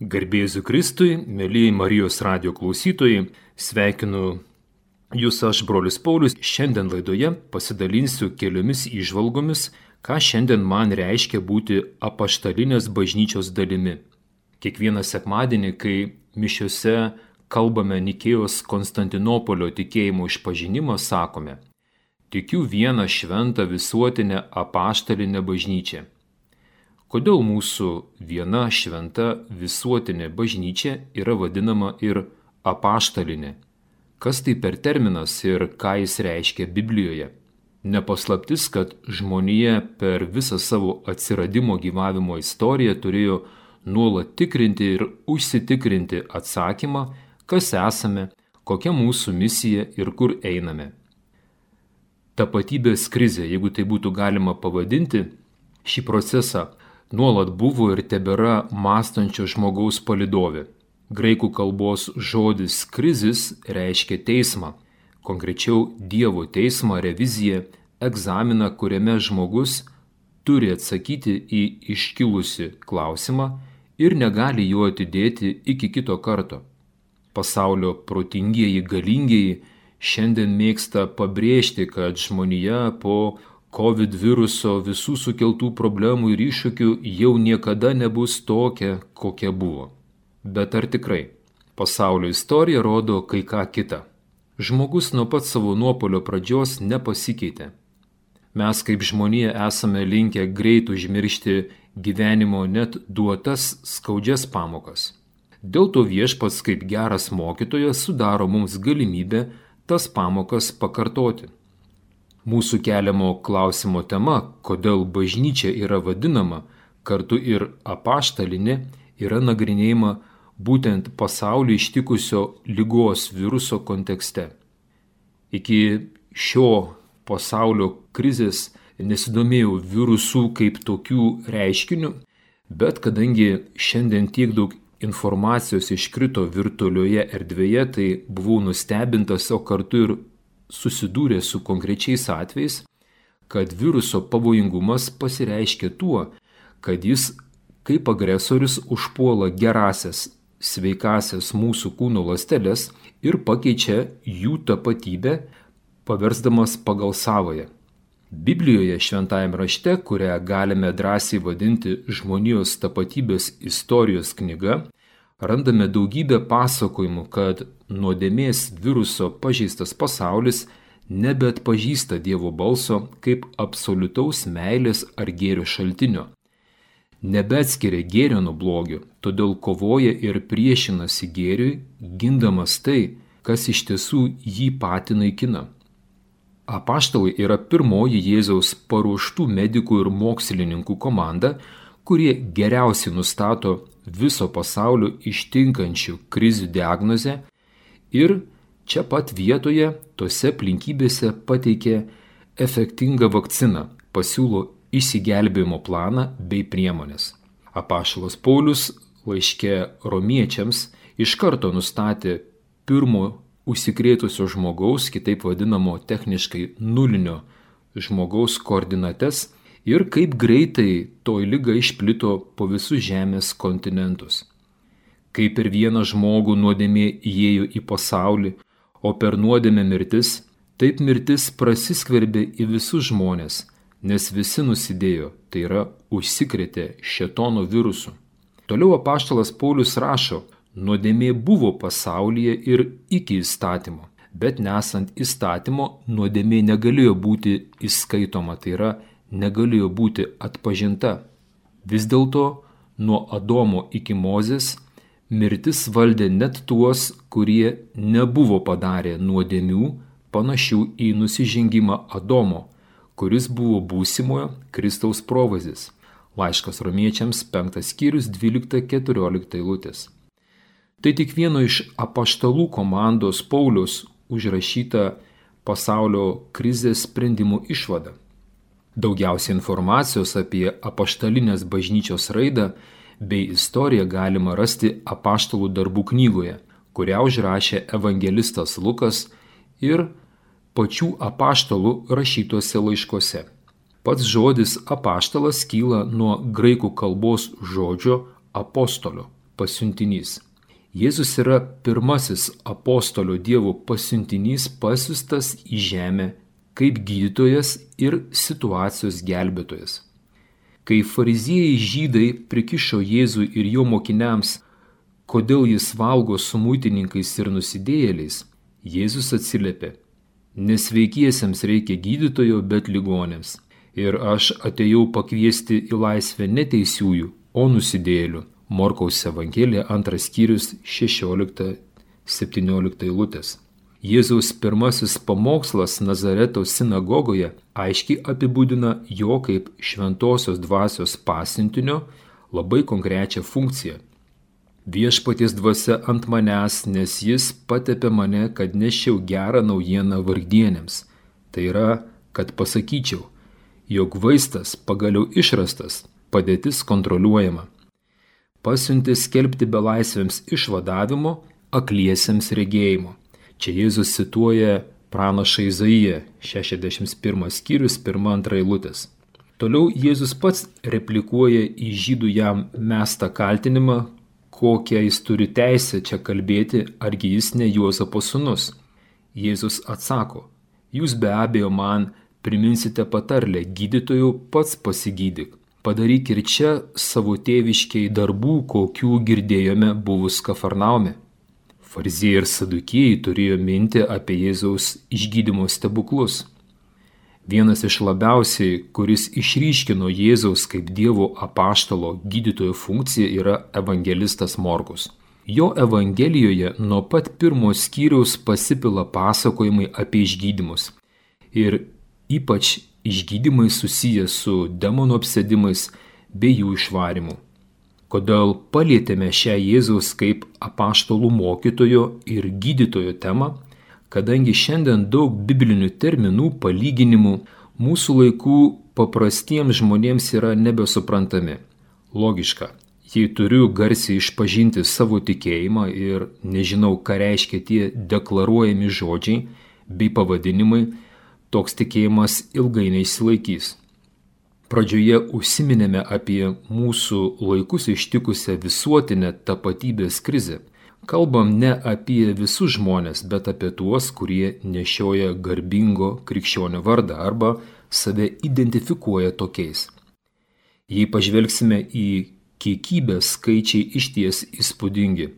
Garbėsiu Kristui, mėlyjei Marijos radio klausytojai, sveikinu Jūs aš, brolis Paulius, šiandien laidoje pasidalinsiu keliomis išvalgomis, ką šiandien man reiškia būti apaštalinės bažnyčios dalimi. Kiekvieną sekmadienį, kai mišiuose kalbame Nikėjos Konstantinopolio tikėjimo išpažinimą, sakome, tikiu vieną šventą visuotinę apaštalinę bažnyčią. Kodėl mūsų viena šventa visuotinė bažnyčia yra vadinama ir apaštalinė? Kas tai per terminas ir ką jis reiškia Biblijoje? Nepaslaptis, kad žmonija per visą savo atsiradimo gyvavimo istoriją turėjo nuolat tikrinti ir užsitikrinti atsakymą, kas esame, kokia mūsų misija ir kur einame. Tapatybės krizė, jeigu tai būtų galima pavadinti, šį procesą nuolat buvo ir tebėra mąstančio žmogaus palidovė. Graikų kalbos žodis krizis reiškia teismą, konkrečiau Dievo teismą, reviziją, egzaminą, kuriame žmogus turi atsakyti į iškilusi klausimą ir negali jo atidėti iki kito karto. Pasaulio protingieji galingieji šiandien mėgsta pabrėžti, kad žmonija po COVID viruso visų sukeltų problemų ir iššūkių jau niekada nebus tokia, kokia buvo. Bet ar tikrai? Pasaulio istorija rodo kai ką kitą. Žmogus nuo pat savo nuopolio pradžios nepasikeitė. Mes kaip žmonija esame linkę greit užmiršti gyvenimo net duotas skaudžias pamokas. Dėl to viešpats kaip geras mokytojas sudaro mums galimybę tas pamokas pakartoti. Mūsų keliamo klausimo tema, kodėl bažnyčia yra vadinama kartu ir apaštalinė, yra nagrinėjama būtent pasaulį ištikusio lygos viruso kontekste. Iki šio pasaulio krizės nesidomėjau virusų kaip tokių reiškinių, bet kadangi šiandien tiek daug informacijos iškrito virtualioje erdvėje, tai buvau nustebintas, o kartu ir susidūrė su konkrečiais atvejais, kad viruso pavojingumas pasireiškia tuo, kad jis kaip agresorius užpuola gerasias, sveikasias mūsų kūno ląsteles ir pakeičia jų tapatybę, paversdamas pagal savoją. Biblijoje šventajame rašte, kurią galime drąsiai vadinti žmonijos tapatybės istorijos knyga, randame daugybę pasakojimų, kad nuodėmės viruso pažeistas pasaulis nebeatpažįsta Dievo balso kaip absoliutaus meilės ar gėrio šaltinio. Nebeatskiria gėrio nuo blogio, todėl kovoja ir priešinasi gėriui, gindamas tai, kas iš tiesų jį patį naikina. Apaštalai yra pirmoji Jėzaus paruoštų medikų ir mokslininkų komanda, kurie geriausiai nustato viso pasaulio ištinkančių krizių diagnozę ir čia pat vietoje, tose aplinkybėse pateikė efektingą vakciną, pasiūlo įsigelbėjimo planą bei priemonės. Apašalas Paulius laiškė romiečiams iš karto nustatė pirmo užsikrėtusio žmogaus, kitaip vadinamo techniškai nulinio žmogaus koordinates ir kaip greitai toj lyga išplito po visus Žemės kontinentus. Kaip per vieną žmogų nuodėmė įėjo į pasaulį, o per nuodėmę mirtis, taip mirtis prasiskverbė į visus žmonės, nes visi nusidėjo, tai yra užsikrėtė šetono virusu. Toliau apaštalas Paulius rašo, nuodėmė buvo pasaulyje ir iki įstatymo, bet nesant įstatymo nuodėmė negalėjo būti įskaitoma, tai yra negalėjo būti atpažinta. Vis dėlto nuo Adomo iki Mozės mirtis valdė net tuos, kurie nebuvo padarę nuodėmių panašių į nusižengimą Adomo, kuris buvo būsimojo Kristaus provazis. Laiškas romiečiams 5 skyrius 12-14 eilutės. Tai tik vieno iš apaštalų komandos Paulius užrašyta pasaulio krizės sprendimų išvada. Daugiausia informacijos apie apaštalinės bažnyčios raidą bei istoriją galima rasti apaštalų darbų knygoje, kurią užrašė evangelistas Lukas ir pačių apaštalų rašytuose laiškuose. Pats žodis apaštalas kyla nuo graikų kalbos žodžio apostolio, pasiuntinys. Jėzus yra pirmasis apostolio Dievo pasiuntinys pasiustas į žemę kaip gydytojas ir situacijos gelbėtojas. Kai fariziejai žydai prikišo Jėzui ir jo mokiniams, kodėl jis valgo su muitininkais ir nusidėjėliais, Jėzus atsiliepė, nesveikiesiems reikia gydytojo, bet ligonėms. Ir aš atėjau pakviesti į laisvę neteisiųjų, o nusidėjėlių. Morkaus Evangelija antras skyrius 16-17 eilutės. Jėzaus pirmasis pamokslas Nazareto sinagogoje aiškiai apibūdina jo kaip šventosios dvasios pasintinio labai konkrečią funkciją. Viešpaties dvasia ant manęs, nes jis patepė mane, kad nešiau gerą naujieną vargdienėms. Tai yra, kad pasakyčiau, jog vaistas pagaliau išrastas, padėtis kontroliuojama. Pasiuntė skelbti belaisvėms išvadavimo, akliesiems regėjimo. Čia Jėzus cituoja pranašą Izaiją 61 skyrius 1-2 eilutės. Toliau Jėzus pats replikuoja į žydų jam mestą kaltinimą, kokią jis turi teisę čia kalbėti, argi jis ne Juozapo sunus. Jėzus atsako, jūs be abejo man priminsite patarlę, gydytojų pats pasigydyk. Padaryk ir čia savo tėviškiai darbų, kokių girdėjome buvus Kafarnaume. Farizėjai ir sadukėjai turėjo minti apie Jėzaus išgydymo stebuklus. Vienas iš labiausiai, kuris išryškino Jėzaus kaip Dievo apaštalo gydytojo funkciją, yra evangelistas Morkus. Jo Evangelijoje nuo pat pirmo skyriaus pasipila pasakojimai apie išgydymus. Ir ypač išgydymai susiję su demonų apsėdimais bei jų išvarimu kodėl palėtėme šią Jėzaus kaip apaštalų mokytojo ir gydytojo temą, kadangi šiandien daug biblinių terminų, palyginimų mūsų laikų paprastiems žmonėms yra nebesuprantami. Logiška, jei turiu garsiai išpažinti savo tikėjimą ir nežinau, ką reiškia tie deklaruojami žodžiai bei pavadinimai, toks tikėjimas ilgai neįsilaikys. Pradžioje užsiminėme apie mūsų laikus ištikusią visuotinę tapatybės krizę. Kalbam ne apie visus žmonės, bet apie tuos, kurie nešioja garbingo krikščionio vardą arba save identifikuoja tokiais. Jei pažvelgsime į kiekybę, skaičiai išties įspūdingi.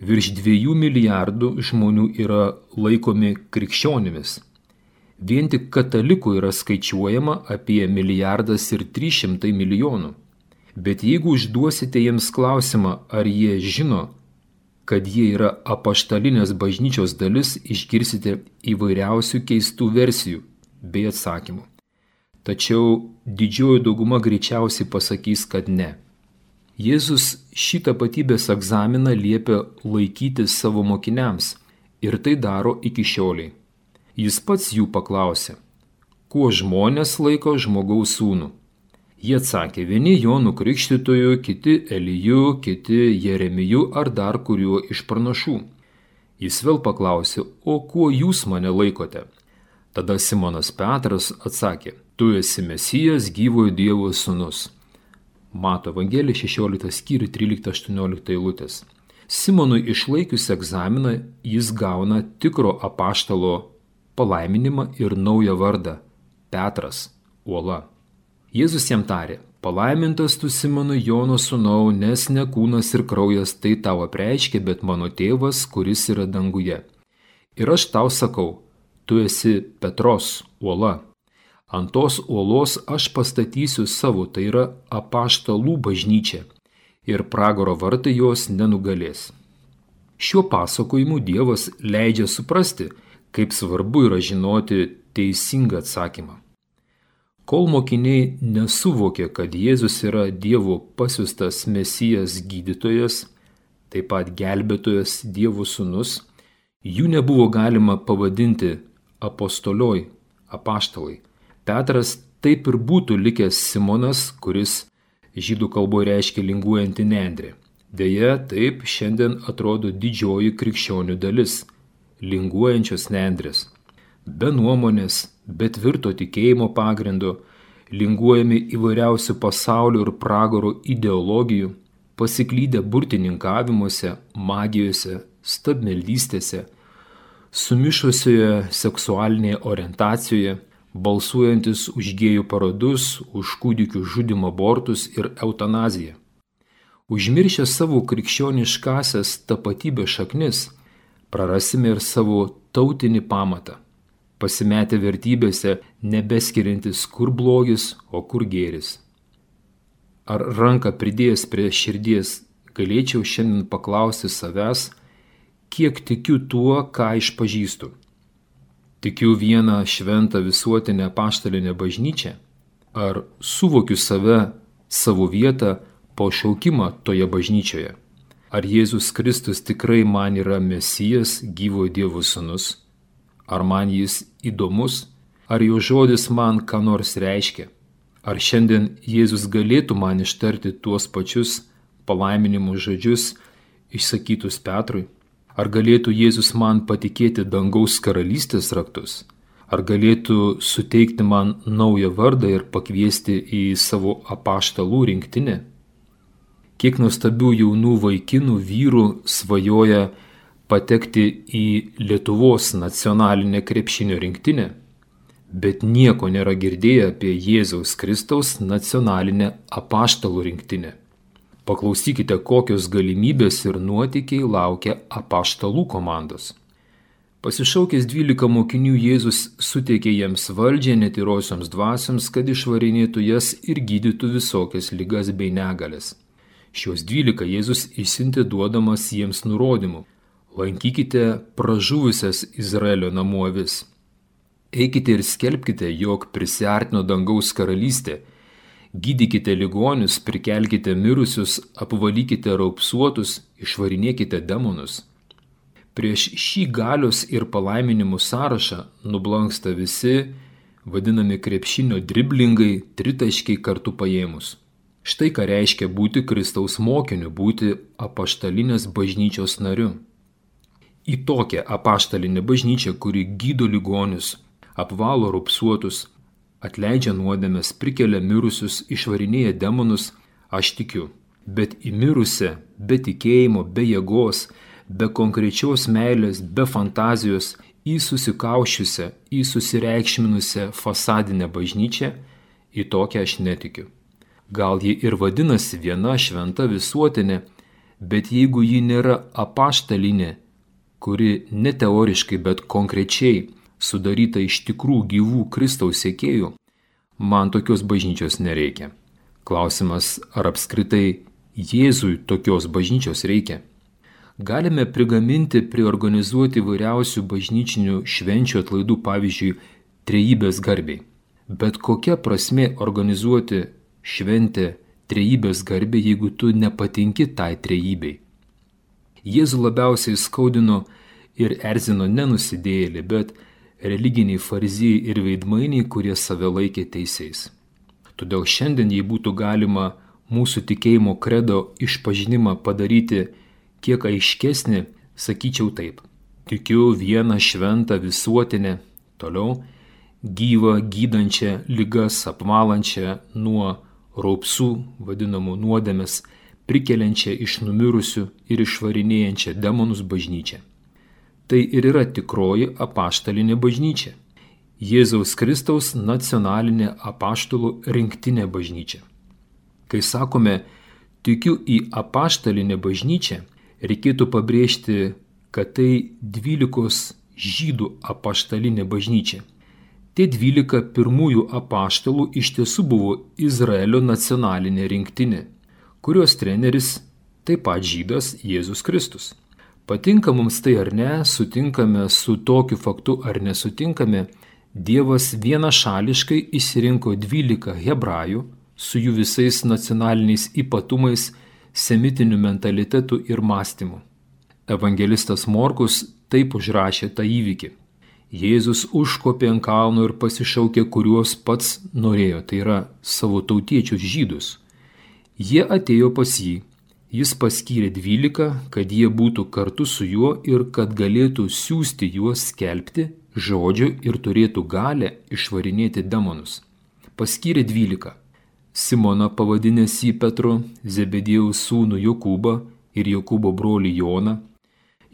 Virš dviejų milijardų žmonių yra laikomi krikščionimis Vien tik katalikų yra skaičiuojama apie milijardas ir 300 milijonų. Bet jeigu užduosite jiems klausimą, ar jie žino, kad jie yra apaštalinės bažnyčios dalis, išgirsite įvairiausių keistų versijų bei atsakymų. Tačiau didžioji dauguma greičiausiai pasakys, kad ne. Jėzus šį tapatybės egzaminą liepia laikyti savo mokiniams ir tai daro iki šioliai. Jis pats jų paklausė, kuo žmonės laiko žmogaus sūnų. Jie atsakė, vieni Jonų Krikštytoju, kiti Eliju, kiti Jeremiju ar dar kuriuo iš pranašų. Jis vėl paklausė, o kuo jūs mane laikote? Tada Simonas Petras atsakė, tu esi Mesijas gyvojo Dievo sūnus. Mato Evangelija 16 skyrių 13-18 eilutės. Simonui išlaikius egzaminą jis gauna tikro apaštalo palaiminimą ir naują vardą - Petras, uola. Jėzus jam tarė, palaimintas tu Simonu Jono sūnau, nes ne kūnas ir kraujas tai tau apreiškė, bet mano tėvas, kuris yra danguje. Ir aš tau sakau, tu esi Petros, uola. Ant tos uolos aš pastatysiu savo, tai yra apaštalų bažnyčią, ir pragaro vartai jos nenugalės. Šiuo pasakojimu Dievas leidžia suprasti, kaip svarbu yra žinoti teisingą atsakymą. Kol mokiniai nesuvokė, kad Jėzus yra Dievo pasiustas Mesijas gydytojas, taip pat gelbėtojas Dievo sūnus, jų nebuvo galima pavadinti apostolioj, apaštalai. Petras taip ir būtų likęs Simonas, kuris žydų kalboje reiškia linguojantį nendrį. Deja, taip šiandien atrodo didžioji krikščionių dalis linguojančios nendrės. Be nuomonės, be tvirto tikėjimo pagrindo, linguojami įvairiausių pasaulio ir pragaro ideologijų, pasiklydę burtininkavimuose, magijose, stabmeldystėse, sumišusioje seksualinėje orientacijoje, balsuojantis už gėjų parodus, už kūdikių žudimo abortus ir eutanaziją. Užmiršę savo krikščioniškasias tapatybės šaknis, prarasime ir savo tautinį pamatą, pasimetę vertybėse, nebeskiriantis kur blogis, o kur gėris. Ar ranką pridėjęs prie širdies galėčiau šiandien paklausti savęs, kiek tikiu tuo, ką išpažįstu. Tikiu vieną šventą visuotinę paštalinę bažnyčią? Ar suvokiu save, savo vietą, pašaukimą toje bažnyčioje? Ar Jėzus Kristus tikrai man yra Mesijas, gyvojo Dievo sūnus? Ar man jis įdomus? Ar jo žodis man ką nors reiškia? Ar šiandien Jėzus galėtų man ištarti tuos pačius palaiminimų žodžius išsakytus Petrui? Ar galėtų Jėzus man patikėti dangaus karalystės raktus? Ar galėtų suteikti man naują vardą ir pakviesti į savo apaštalų rinktinę? Kiek nuostabių jaunų vaikinų vyrų svajoja patekti į Lietuvos nacionalinę krepšinio rinktinę, bet nieko nėra girdėję apie Jėzaus Kristaus nacionalinę apaštalų rinktinę. Paklausykite, kokios galimybės ir nuotykiai laukia apaštalų komandos. Pasišaukęs dvylika mokinių Jėzus suteikė jiems valdžią netyrosioms dvasioms, kad išvarinėtų jas ir gydytų visokias lygas bei negalės. Šios dvylika Jėzus išsinti duodamas jiems nurodymų. Lankykite pražuvusias Izraelio namų avis. Eikite ir skelbkite, jog prisartino dangaus karalystė Gydykite ligonius, prikelkite mirusius, apvalykite raupsuotus, išvarinėkite demonus. Prieš šį galios ir palaiminimų sąrašą nublanksta visi vadinami krepšinio driblingai, tritaškiai kartu paėmus. Štai ką reiškia būti Kristaus mokiniu, būti apaštalinės bažnyčios nariu. Į tokią apaštalinę bažnyčią, kuri gydo ligonius, apvalo rupsuotus, atleidžia nuodėmės, prikelia mirusius, išvarinėja demonus, aš tikiu. Bet į mirusią, be tikėjimo, be jėgos, be konkrečios meilės, be fantazijos, į susikaušiusią, į susireikšminusią fasadinę bažnyčią, į tokią aš netikiu. Gal ji ir vadinasi viena šventa visuotinė, bet jeigu ji nėra apaštalinė, kuri ne teoriškai, bet konkrečiai sudaryta iš tikrų gyvų Kristaus sėkėjų, man tokios bažnyčios nereikia. Klausimas, ar apskritai Jėzui tokios bažnyčios reikia? Galime prigaminti, priorganizuoti vairiausių bažnyčinių švenčių atlaidų, pavyzdžiui, trejybės garbiai. Bet kokia prasme organizuoti šventę trejybės garbė, jeigu tu nepatinki tai trejybei? Jėzų labiausiai skaudino ir erzino nenusidėjėlį, bet religiniai farizijai ir veidmainiai, kurie save laikė teisėjais. Todėl šiandien, jei būtų galima mūsų tikėjimo kredo išpažinimą padaryti kiek aiškesnį, sakyčiau taip. Tikiu vieną šventą visuotinę, toliau gyvą, gydančią, lygas apvalančią nuo raupsų, vadinamų nuodėmės, prikeliančią iš numirusių ir išvarinėjančią demonus bažnyčią tai ir yra tikroji apaštalinė bažnyčia. Jėzaus Kristaus nacionalinė apaštalų rinktinė bažnyčia. Kai sakome, tikiu į apaštalinę bažnyčią, reikėtų pabrėžti, kad tai dvylikos žydų apaštalinė bažnyčia. Tie dvylika pirmųjų apaštalų iš tiesų buvo Izraelio nacionalinė rinktinė, kurios treneris taip pat žydas Jėzus Kristus. Patinka mums tai ar ne, sutinkame su tokiu faktu ar nesutinkame, Dievas vienašališkai išsirinko 12 hebrajų su jų visais nacionaliniais ypatumais, semitiniu mentalitetu ir mąstymu. Evangelistas Morkus taip užrašė tą įvykį. Jėzus užkopė ant kalno ir pasišaukė, kuriuos pats norėjo, tai yra savo tautiečius žydus. Jie atėjo pas jį Jis paskyrė dvylika, kad jie būtų kartu su juo ir kad galėtų siūsti juos skelbti žodžio ir turėtų galę išvarinėti demonus. Paskyrė dvylika. Simoną pavadinęs jį Petru, Zebedėjaus sūnų Jokūbą ir Jokūbo brolį Joną.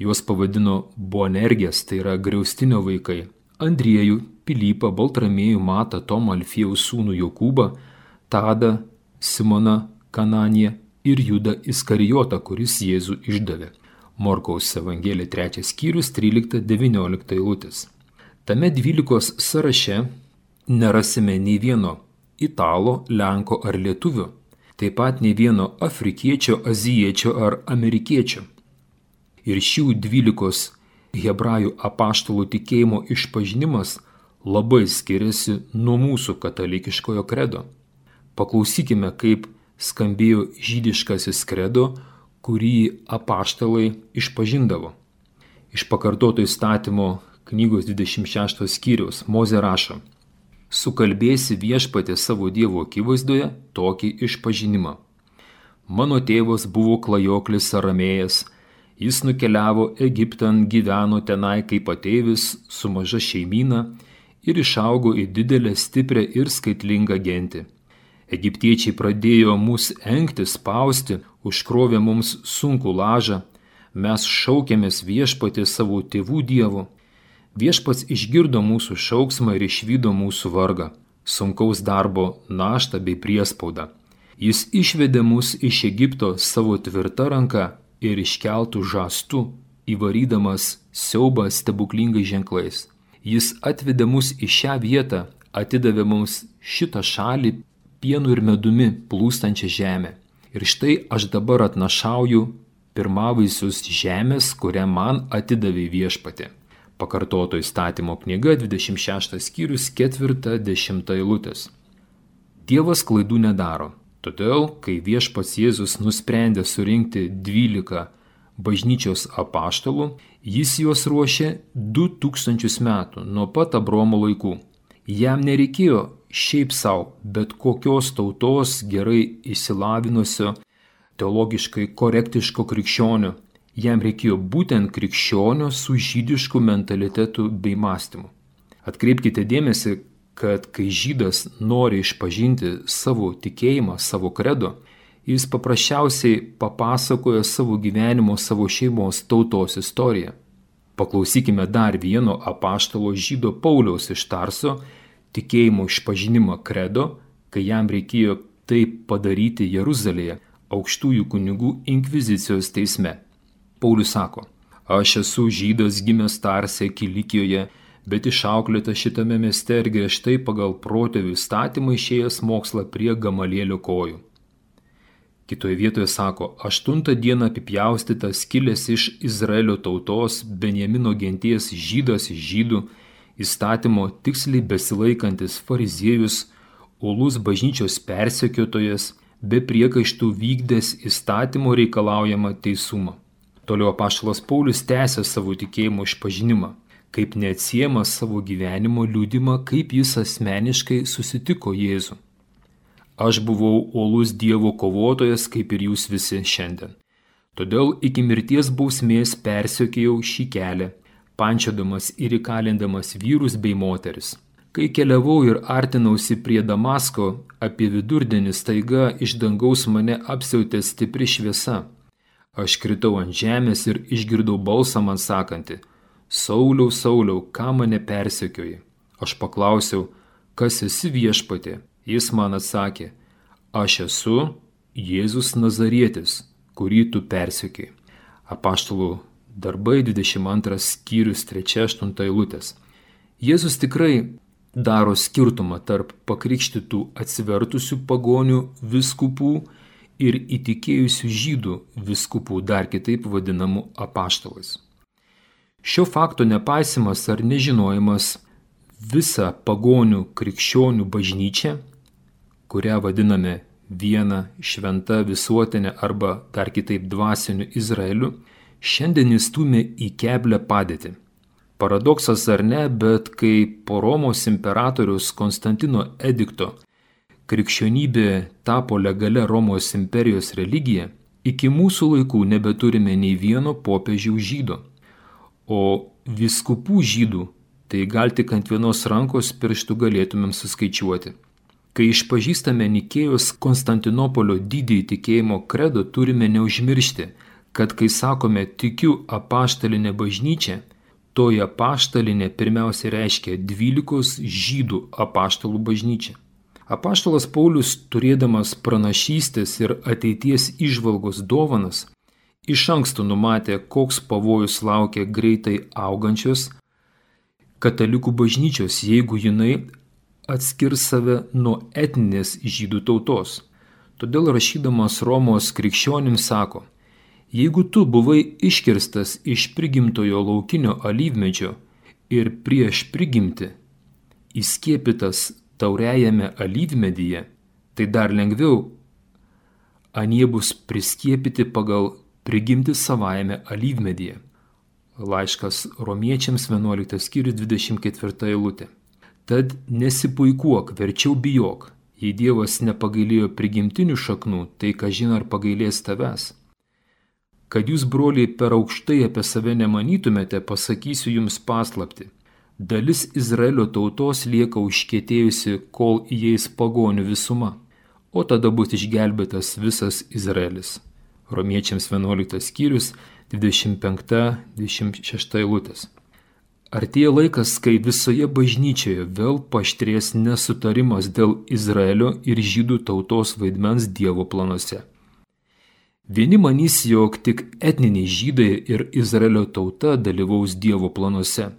Juos pavadino Boanergės, tai yra griaustinio vaikai. Andriejų, Pilypą, Baltramėjų, Matą, Tomą, Alfiejaus sūnų Jokūbą, Tadą, Simoną, Kananiją ir Judą Iskarijotą, kuris Jėzų išdavė. Morkaus Evangelija 3 skyrius 13-19 eilutės. Tame dvylikos sąraše nerasime nei vieno italo, lenko ar lietuvio, taip pat ne vieno afrikiečio, azijiečio ar amerikiečio. Ir šių dvylikos hebrajų apaštalų tikėjimo išpažinimas labai skiriasi nuo mūsų katalikiškojo kredo. Paklausykime, kaip skambėjo žydiškasis kredo, kurį apaštalai išpažindavo. Iš pakartoto įstatymo knygos 26 skyriaus Moze rašo sukalbėsi viešpatė savo Dievo akivaizdoje tokį išpažinimą. Mano tėvas buvo klajoklis aramėjas, jis nukeliavo Egiptan, gyveno tenai kaip ateivis su maža šeimyna ir išaugo į didelę, stiprią ir skaitlingą gentį. Egiptiečiai pradėjo mus engti, spausti, užkrovė mums sunku lažą, mes šaukėmės viešpatė savo tėvų dievų Viešpats išgirdo mūsų šauksmą ir išvydo mūsų vargą, sunkaus darbo naštą bei priespaudą. Jis išvedė mus iš Egipto savo tvirtą ranką ir iškeltų žastų, įvarydamas siaubą stebuklingais ženklais. Jis atvedė mus į šią vietą, atidavė mums šitą šalį pienu ir medumi plūstančią žemę. Ir štai aš dabar atnašauju pirmavaisius žemės, kurią man atidavė viešpatė. Pakartoto įstatymo knyga 26 skyrius 4-10 eilutės. Dievas klaidų nedaro, todėl, kai viešpats Jėzus nusprendė surinkti 12 bažnyčios apaštalų, jis juos ruošė 2000 metų nuo pat Abromo laikų. Jam nereikėjo šiaip savo, bet kokios tautos gerai įsilavinusio, teologiškai korektiško krikščionio, jam reikėjo būtent krikščionio su žydišku mentalitetu bei mąstymu. Atkreipkite dėmesį, kad kai žydas nori išpažinti savo tikėjimą, savo kredo, jis paprasčiausiai papasakoja savo gyvenimo, savo šeimos tautos istoriją. Paklausykime dar vieno apaštalo žydo Pauliaus iš Tarso tikėjimo išpažinimą kredo, kai jam reikėjo tai padaryti Jeruzalėje aukštųjų kunigų inkvizicijos teisme. Paulius sako, aš esu žydas gimęs Tarsė Kilikijoje, bet išauklėta šitame mieste ir griežtai pagal protėvių statymą išėjęs mokslą prie gamalėlio kojų. Kitoje vietoje sako, aštuntą dieną apipjaustytas kilęs iš Izraelio tautos Benjamino genties žydas iš žydų, įstatymo tiksliai besilaikantis fariziejus, uolus bažnyčios persekiotojas, be priekaištų vykdęs įstatymo reikalaujamą teisumą. Toliau apaštalas Paulius tęsė savo tikėjimo išpažinimą, kaip neatsiemą savo gyvenimo liūdimą, kaip jis asmeniškai susitiko Jėzų. Aš buvau uolus Dievo kovotojas, kaip ir jūs visi šiandien. Todėl iki mirties bausmės persiekėjau šį kelią, pančiodamas ir įkalindamas vyrus bei moteris. Kai keliavau ir artinausi prie Damasko, apie vidurdienį staiga iš dangaus mane apsiautė stipri šviesa Aš kritau ant žemės ir išgirdau balsą man sakantį, Sauliau, Sauliau, ką mane persekioji? Aš paklausiau, kas esi viešpatė? Jis man atsakė, aš esu Jėzus Nazarietis, kurį tu persekioji. Apaštalų darbai 22 skyrius 3-8 eilutės. Jėzus tikrai daro skirtumą tarp pakrikštytų atsivertusių pagonių viskupų ir įtikėjusių žydų viskupų dar kitaip vadinamų apaštalais. Šio fakto nepaisimas ar nežinojimas visą pagonių krikščionių bažnyčią, kurią vadiname viena šventa visuotinė arba dar kitaip dvasiniu Izraeliu, šiandien įstumė į keblę padėtį. Paradoksas ar ne, bet kai po Romos imperatorius Konstantino edikto krikščionybė tapo legalia Romos imperijos religija, iki mūsų laikų nebeturime nei vieno popiežiaus žydo. O viskupų žydų tai gal tik ant vienos rankos pirštų galėtumėm suskaičiuoti. Kai išpažįstame Nikėjos Konstantinopolio didįjį tikėjimo kredo, turime neužmiršti, kad kai sakome tikiu apaštalinę bažnyčią, toji apaštalinė pirmiausia reiškia dvylikos žydų apaštalų bažnyčią. Apaštalas Paulius, turėdamas pranašystės ir ateities išvalgos dovanas, iš anksto numatė, koks pavojus laukia greitai augančios katalikų bažnyčios, jeigu jinai atskirs save nuo etninės žydų tautos. Todėl rašydamas Romos krikščionim sako, jeigu tu buvai iškirstas iš prigimtojo laukinio alyvmedžio ir prieš prigimti, įskiepytas tauriajame alyvmedyje, tai dar lengviau anie bus priskiepyti pagal prigimti savajame alyvmedyje. Laiškas romiečiams 11 skyrius 24 eilutė. Tad nesipuikuok, verčiau bijok. Jei Dievas nepagailėjo prigimtinių šaknų, tai ką žino ar pagailės tavęs. Kad jūs, broliai, per aukštai apie save nemanytumėte, pasakysiu jums paslapti. Dalis Izraelio tautos lieka užkėtėjusi, kol įeis pagonių visuma, o tada bus išgelbėtas visas Izraelis. Romiečiams 11 skyrius 25-26 eilutės. Artėja laikas, kai visoje bažnyčioje vėl paštrės nesutarimas dėl Izraelio ir žydų tautos vaidmens Dievo planuose. Vieni manys, jog tik etniniai žydai ir Izraelio tauta dalyvaus Dievo planuose.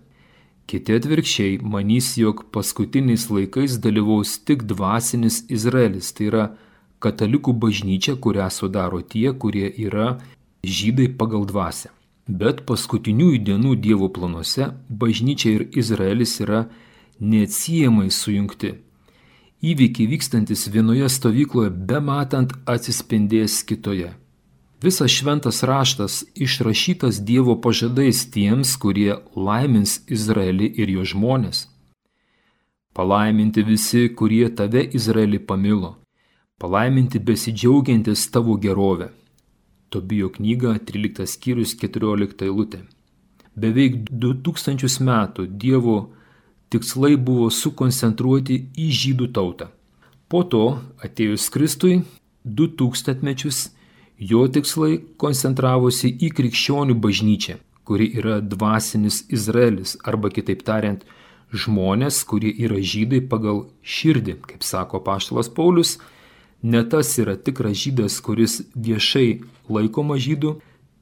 Kiti atvirkščiai manys, jog paskutiniais laikais dalyvaus tik dvasinis Izraelis, tai yra katalikų bažnyčia, kurią sudaro tie, kurie yra žydai pagal dvasę. Bet paskutiniųjų dienų Dievo planuose bažnyčia ir Izraelis yra neatsiejamai sujungti. Įvykiai vykstantis vienoje stovykloje be matant atsispindės kitoje. Visas šventas raštas išrašytas Dievo pažadais tiems, kurie laimins Izraelį ir jo žmonės. Palaiminti visi, kurie tave Izraelį pamilo. Palaiminti besidžiaugiantis tavo gerovę Tobijo knyga 13 skyrius 14 eilutė. Beveik 2000 metų Dievo tikslai buvo sukoncentruoti į žydų tautą. Po to, atėjus Kristui, 2000 mečius, jo tikslai koncentravosi į krikščionių bažnyčią, kuri yra dvasinis Izraelis, arba kitaip tariant, žmonės, kurie yra žydai pagal širdį, kaip sako Paštalas Paulius, Ne tas yra tikras žydas, kuris viešai laikoma žydu,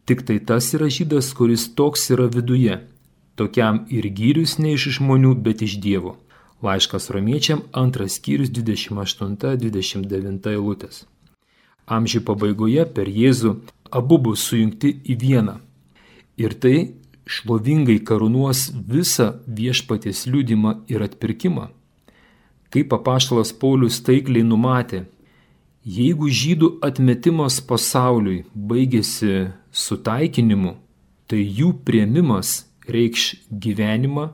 tik tai tas yra žydas, kuris toks yra viduje. Tokiam ir gyrius ne iš žmonių, bet iš Dievo. Laiškas romiečiam antras skyrius 28-29 eilutės. Amžių pabaigoje per Jėzų abu bus sujungti į vieną. Ir tai šlovingai karūnuos visą viešpaties liūdimą ir atpirkimą. Kaip apaštalas Paulius taikliai numatė, Jeigu žydų atmetimas pasauliui baigėsi sutaikinimu, tai jų prieimimas reikš gyvenimą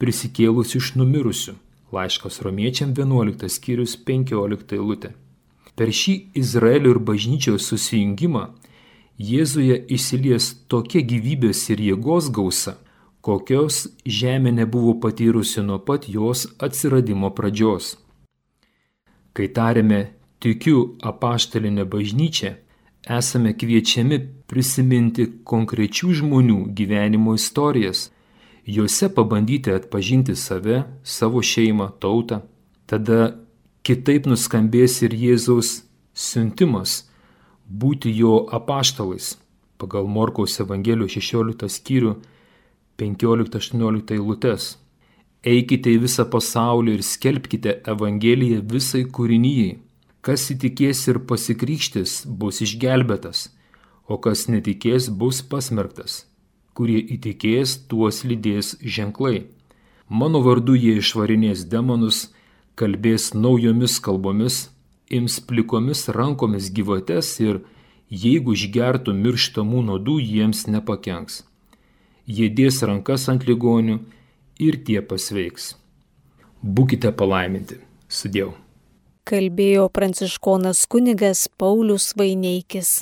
prisikėlus iš numirusių. Laiškas romiečiam 11 skyrius 15 eilutė. Per šį Izraelio ir bažnyčios susijungimą Jėzuje įsilies tokia gyvybės ir jėgos gausa, kokios žemė nebuvo patyrusi nuo pat jos atsiradimo pradžios. Kai tarėme tikiu apaštalinę bažnyčią, esame kviečiami prisiminti konkrečių žmonių gyvenimo istorijas, juose pabandyti atpažinti save, savo šeimą, tautą. Tada kitaip nuskambės ir Jėzaus siuntimas būti jo apaštalais pagal Morkaus Evangelijos 16 skyrių 15-18 eilutes. Eikite į visą pasaulį ir skelbkite Evangeliją visai kūrinyjei. Kas įtikės ir pasikrikštis, bus išgelbėtas, o kas netikės, bus pasmerktas. Kurie įtikės, tuos lydės ženklai. Mano vardu jie išvarinės demonus, kalbės naujomis kalbomis, ims plikomis rankomis gyvates ir jeigu išgertų mirštamų nuodų, jiems nepakenks. Jie dės rankas ant ligonių ir tie pasveiks. Būkite palaiminti. Sudėjau kalbėjo pranciškonas kunigas Paulius Vaineikis.